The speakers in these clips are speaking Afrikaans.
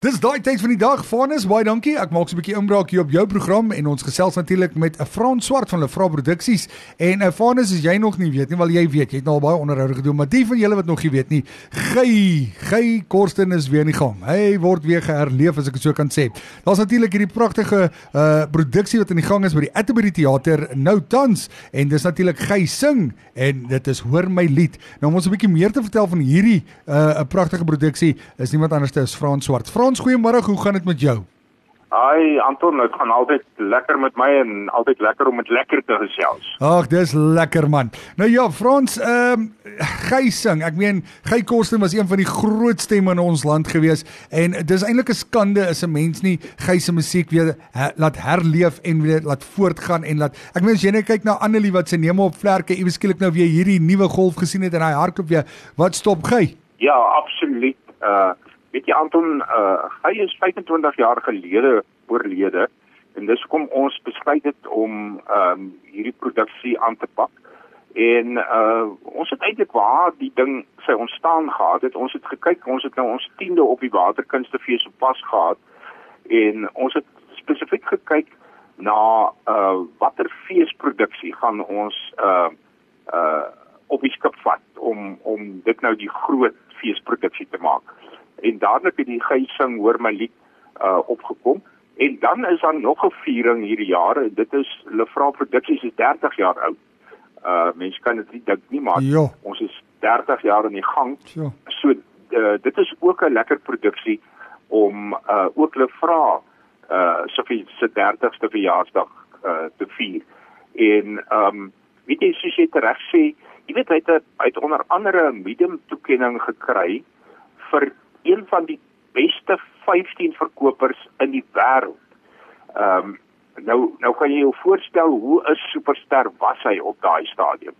Dis daai tyd van die dag, Vanus, baie dankie. Ek maak so 'n bietjie inbraak hier op jou program en ons gesels natuurlik met 'n Frans Swart van Lefra Produksies. En 'n uh, Vanus, as jy nog nie weet nie, wel jy weet, jy het nou al baie onderhoude gedoen, maar die van julle wat nog nie weet nie, Gey, Gey Korsten is weer in die gang. Hy word weer geherleef as ek dit so kan sê. Daar's natuurlik hierdie pragtige uh produksie wat in die gang is by die Atterbury Theater nou tans en dis natuurlik Gey sing en dit is hoor my lied. Nou om ons 'n bietjie meer te vertel van hierdie uh 'n pragtige produksie is niemand anders as Frans Swart. Frans Frans, goeiemôre. Hoe gaan dit met jou? Ai, Anton, dit gaan altyd lekker met my en altyd lekker om met lekker te gesels. Ag, dis lekker man. Nou ja, Frans, ehm um, Gey sing. Ek meen, Gey Kosten was een van die groot stemme in ons land gewees en dis eintlik 'n skande as 'n mens nie Gey se musiek weer he, laat herleef en weer laat voortgaan en laat Ek meen as jy net kyk na Annelie wat se neem op vlerke iewes skielik nou weer hierdie nuwe golf gesien het en hy hardloop weer. Wat stop Gey? Ja, absoluut. Uh Weet jy Anton, uh, hy is 25 jaar gelede oorlede en dis hoekom ons besluit het om um, hierdie produksie aan te pak. En uh, ons het eintlik waar die ding sy ontstaan gehad het. Ons het gekyk, ons het nou ons 10de op die Waterkunstefees op pas gehad en ons het spesifiek gekyk na uh watter feesproduksie gaan ons uh uh op die skip vat om om dit nou die groot feesproduksie te maak en dadelik het die geising hoor my lied uh opgekom en dan is daar nog 'n viering hierdie jaar en dit is Lefra Produksies is 30 jaar oud. Uh mense kan dit nie dink nie maar jo. ons is 30 jaar in die gang. Jo. So uh, dit is ook 'n lekker produksie om uh ook Lefra uh Sofie se 30ste verjaarsdag uh te vier. En um weet jy soos jy reg sê, jy weet hy het hy het onder andere 'n medium toekenning gekry vir een van die beste 15 verkopers in die wêreld. Ehm um, nou nou kan jy jou voorstel hoe 'n superster was hy op daai stadium.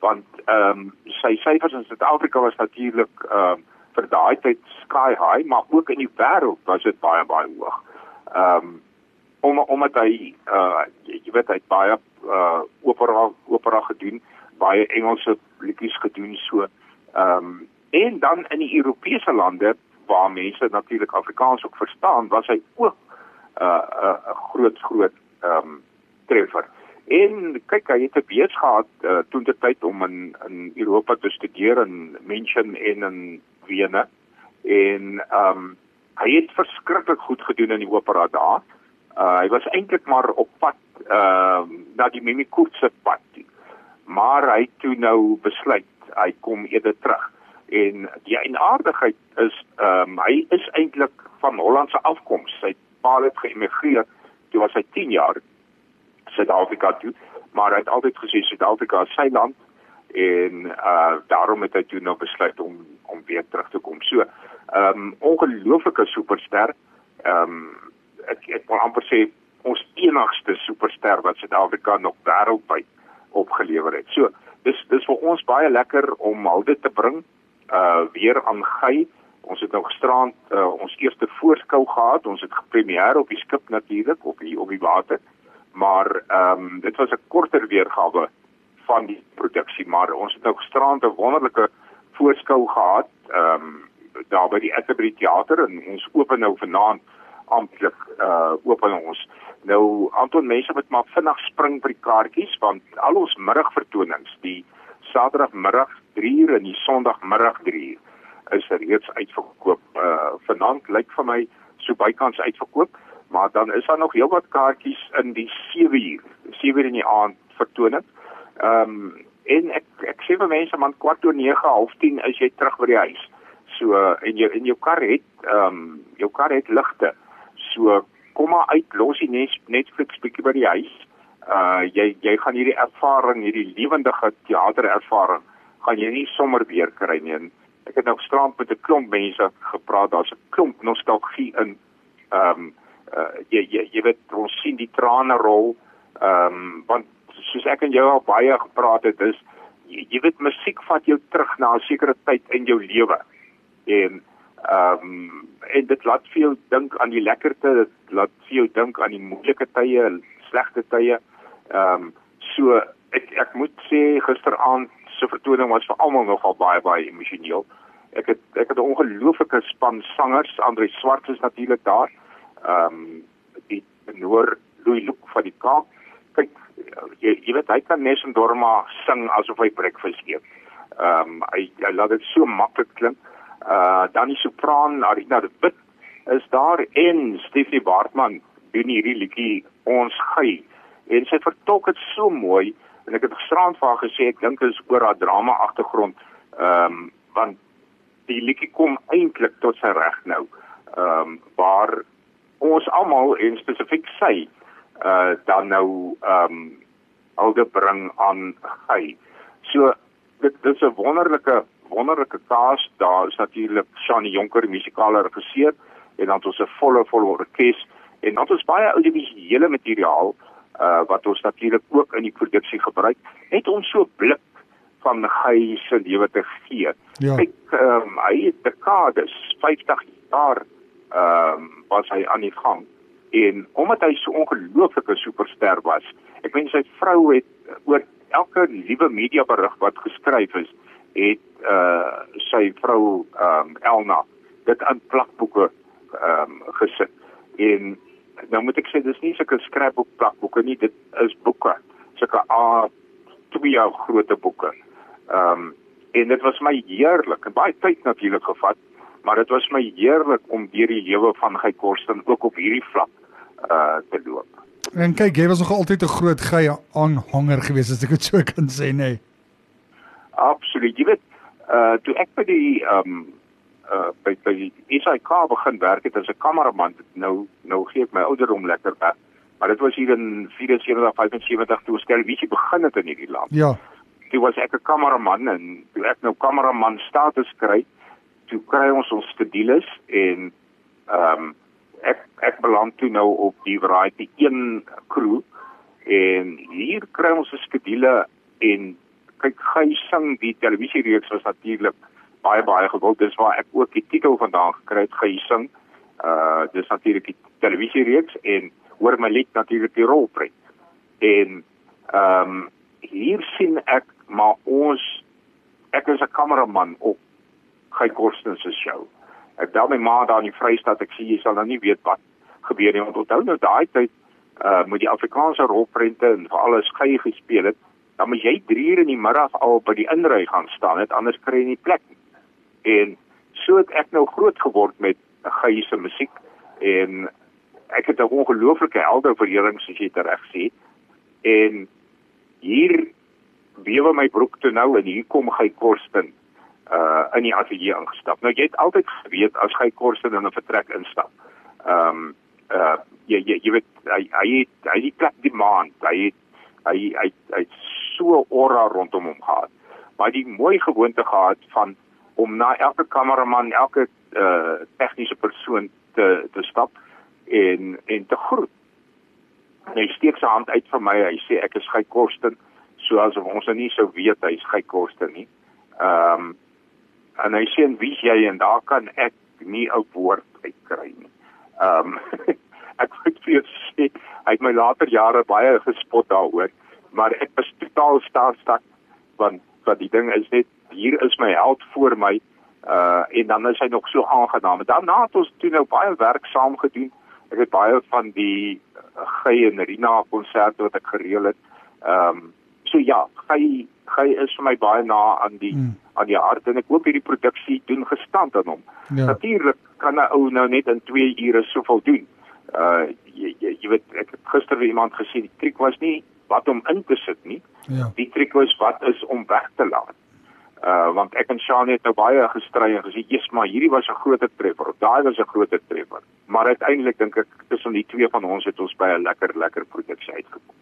Want ehm um, sy syfers in Suid-Afrika was natuurlik ehm um, vir daai tyd sky high, maar ook in die wêreld was dit baie baie hoog. Ehm um, om omdat hy uh jy weet hy baie uh opera opera gedoen, baie Engelse liedjies gedoen so ehm um, En dan in die Europese lande waar mense natuurlik Afrikaans ook verstaan, was hy ook 'n uh, 'n uh, groot groot ehm um, treffer. En kyk, hy het 'n bees gehad uh, toe dit tyd om in in Europa te studeer in München en in Wene. En ehm um, hy het verskriklik goed gedoen in die opera daar. Uh, hy was eintlik maar op pad ehm uh, na die Mimi Kurtse pad. Maar hy toe nou besluit hy kom eerder terug en die eienaardigheid is ehm um, hy is eintlik van Hollandse afkoms. Sy pa het geëmigreer toe was hy 10 jaar Suid-Afrika toe, maar hy het altyd gesê Suid-Afrika is sy land en uh daarom het hy toe nou besluit om om weer terug te kom. So, ehm um, ongelooflike superster. Ehm um, ek ek wil amper sê ons enigste superster wat Suid-Afrika nog wêreldwyd opgelewer het. So, dis dis vir ons baie lekker om al dit te bring uh weer aan Gey. Ons het nou gisterand uh, ons eerste voorskou gehad. Ons het gepremier op die skip natuurlik op die op die water. Maar ehm um, dit was 'n korter weergawe van die produksie, maar ons het nou gisterand 'n wonderlike voorskou gehad ehm um, daar by die Atterbury Theater en ons open nou vanaand amptelik uh open ons. Nou Anton mense moet maar vinnig spring by die kaartjies want al ons middagvertonings, die Saterdagmiddag 3uur en die Sondagmiddag 3uur is reeds uitverkoop. Uh vanaand lyk vir my so bykans uitverkoop, maar dan is daar nog heelwat kaartjies in die 7uur, 7uur in die aand vertoning. Ehm um, en ek ek sê vir mense man kwart oor 9, half 10 is jy terug by die huis. So uh, en jou in jou kar het ehm um, jou kar het ligte. So kom maar uit, los die Netflix bietjie by die huis uh jy jy gaan hierdie ervaring, hierdie lewendige teaterervaring gaan jy nie sommer weer kry nie. Ek het nou gisterand met 'n klomp mense gepraat. Daar's 'n klomp nostalgie in ehm um, uh jy jy jy weet ons sien die trane rol. Ehm um, want soos ek en jou al baie gepraat het is jy, jy weet musiek vat jou terug na 'n sekere tyd in jou lewe. En ehm um, en dit laat vir jou dink aan die lekkerte, dit laat vir jou dink aan die moeilike tye, slegte tye. Ehm um, so ek ek moet sê gisteraand se vertoning was vir almal nogal baie baie emosioneel Ek het ek het 'n ongelooflike span sangers, Andre Swart is natuurlik daar. Ehm um, die Noor Louis Luke van die Kaap. Kyk, jy jy weet hy kan Nes en Dorma sing asof hy breakfast eet. Ehm um, hy hy laat dit so maklik klink. Uh dan die sopran Arina de Wit is daar en Stephanie Baartman doen hierdie liedjie ons gey en sy vertolk dit so mooi en ek het gisterand vir haar gesê ek dink dit is oor haar drama agtergrond ehm um, want die liedjie kom eintlik tot sy reg nou ehm um, waar ons almal en spesifiek sy uh dan nou ehm um, alde bring aan hy. So dit dit is 'n wonderlike wonderlike kaas. Daar is natuurlik Shani Jonker, musikale regisseur en dan ons 'n volle volle orkes en dan ons baie audiovisuele materiaal uh wat ons natuurlik ook in die produksie gebruik net om so blik van hy se lewe te gee. Ja. Kyk, ehm um, hy het dekades, 50 jaar ehm um, was hy aan die gang en omdat hy so ongelooflike superster was ek meen sy vrou het oor elke liewe media berig wat geskryf is het uh sy vrou um Elna dit in plakboeke um gesit en nou moet ek sê dis nie sulke skrapboek plakboeke nie dit is boeke sulke a twee jou groot boeke um en dit was my heerlik en baie tyd natuurlik gevat maar dit was my heerlik om deur die lewe van Guy Korsten ook op hierdie vlak uh te loop. En kyk, jy was nog altyd 'n groot Guy aanhanger geweest as ek dit so kan sê, nê. Nee. Absoluut. Jy weet, uh toe ek by die um uh by by die SAK begin werk het as 'n kameraman, nou nou gee ek my ouderdom lekker weg. Maar dit was hier in 74 75 toe televisie begin het in hierdie land. Ja. Toe was ek 'n kameraman en toe ek nou kameraman status kry, toe kry ons ons skedules en ehm um, ek ek beland toe nou op die variety 1 crew en hier kry ons 'n skedule en kyk hy sing die televisiereeks was natuurlik baie baie gewild dis waar ek ook die titel vandaan gekry het hy sing uh dis natuurlik die televisiereeks en hoor my lied natuurlik die rolprent en ehm um, hier sien ek maar ons ek is 'n kameraman op Guy Korsten se show. Ek bel my ma daar in die Vrystaat, ek sê jy sal nou nie weet wat gebeur nie. Want onthou nou daai tyd uh met die Afrikaanse rolprente en vir alles Guy gespeel het, dan moet jy 3 uur in die middag al by die inry gaan staan, net anders kry jy nie plek nie. En so het ek nou groot geword met Guy se musiek en ek het 'n ongelooflike helderverhouding soos jy dit reg sê. En hier bewe my broek toe nou en hier kom Guy Korsten uh in die ateljee ingestap. Nou jy het altyd geweet as hy korste in 'n vertrek instap. Ehm um, uh jy jy jy weet hy hy het hy het plek demand. Hy het hy hy hy het so aura rondom hom gehad. Maar die mooi gewoonte gehad van om na elke kameraman, elke uh tegniese persoon te te stap en en te groet. En hy steek sy hand uit vir my. Hy sê ek is Guy Korsten, soos ons nou nie sou weet hy is Guy Korsten nie. Ehm um, en hy sê en wie jy en daar kan ek nie 'n woord uitkry nie. Ehm um, ek moet vir jou sê hy het my later jare baie gespot daaroor, maar ek was totaal staatstak want wat die ding is net hier is my held voor my uh en dan is hy nog so aangenaam. Daarna het ons toe nou baie werk saam gedoen. Ek het baie van die uh, Gey en Rina konserte wat ek gereël het. Ehm um, so ja, Gey Gey is vir my baie na aan die hmm. aan die hart en ek hoop hierdie produksie doen gestand aan hom. Ja. Natuurlik kan 'n ou nou net in 2 ure soveel doen. Uh jy, jy, jy weet ek het gister weer iemand gesê die triek was nie wat om in te sit nie. Ja. Die triek was wat is om weg te laat. Uh want ek en Shani het nou baie gestry en gesê eers maar hierdie was 'n groot treffer. Daai was 'n groot treffer. Maar uiteindelik dink ek tussen die twee van ons het ons by 'n lekker lekker produksie uitgekom.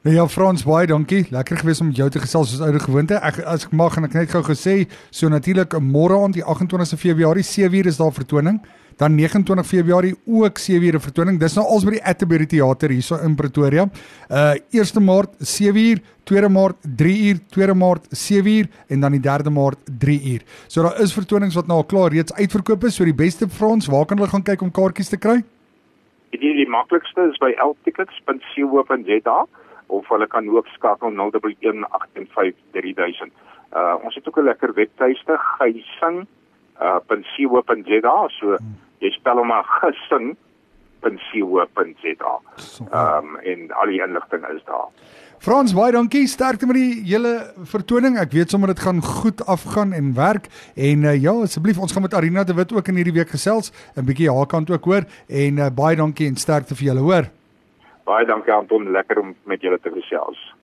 Nee ja Frans baie dankie. Lekker gewees om jou te gesels soos ouer gewoonte. Ek as ek mag en ek net gou gesê, so natuurlik môre aand die 28ste Februarie 7uur is daar vertoning. Dan 29 Februarie ook 7uur vertoning. Dis nou als by die Atterbury Theater hierso in Pretoria. Uh 1 Maart 7uur, 2 Maart 3uur, 2 Maart 7uur en dan die 3de Maart 3uur. So daar is vertonings wat nou al klaar reeds uitverkoop is. So die beste Frans, waar kan hulle gaan kyk om kaartjies te kry? Die, die maklikste is by eltickets.co.za of hulle kan ook skakel 0118533000. Uh ons het ook 'n lekker webtuiste, gysing uh so jy spel hom maar gesing .co.za. Ehm um, en al die inligting is daar. Frans, baie dankie. Sterkte met die hele vertoning. Ek weet sommer dit gaan goed afgaan en werk. En uh, ja, asseblief, ons gaan met Arina de Wit ook in hierdie week gesels, 'n bietjie haar kant ook hoor en uh, baie dankie en sterkte vir julle, hoor. Baie dankie Anton, lekker om met julle te gesels.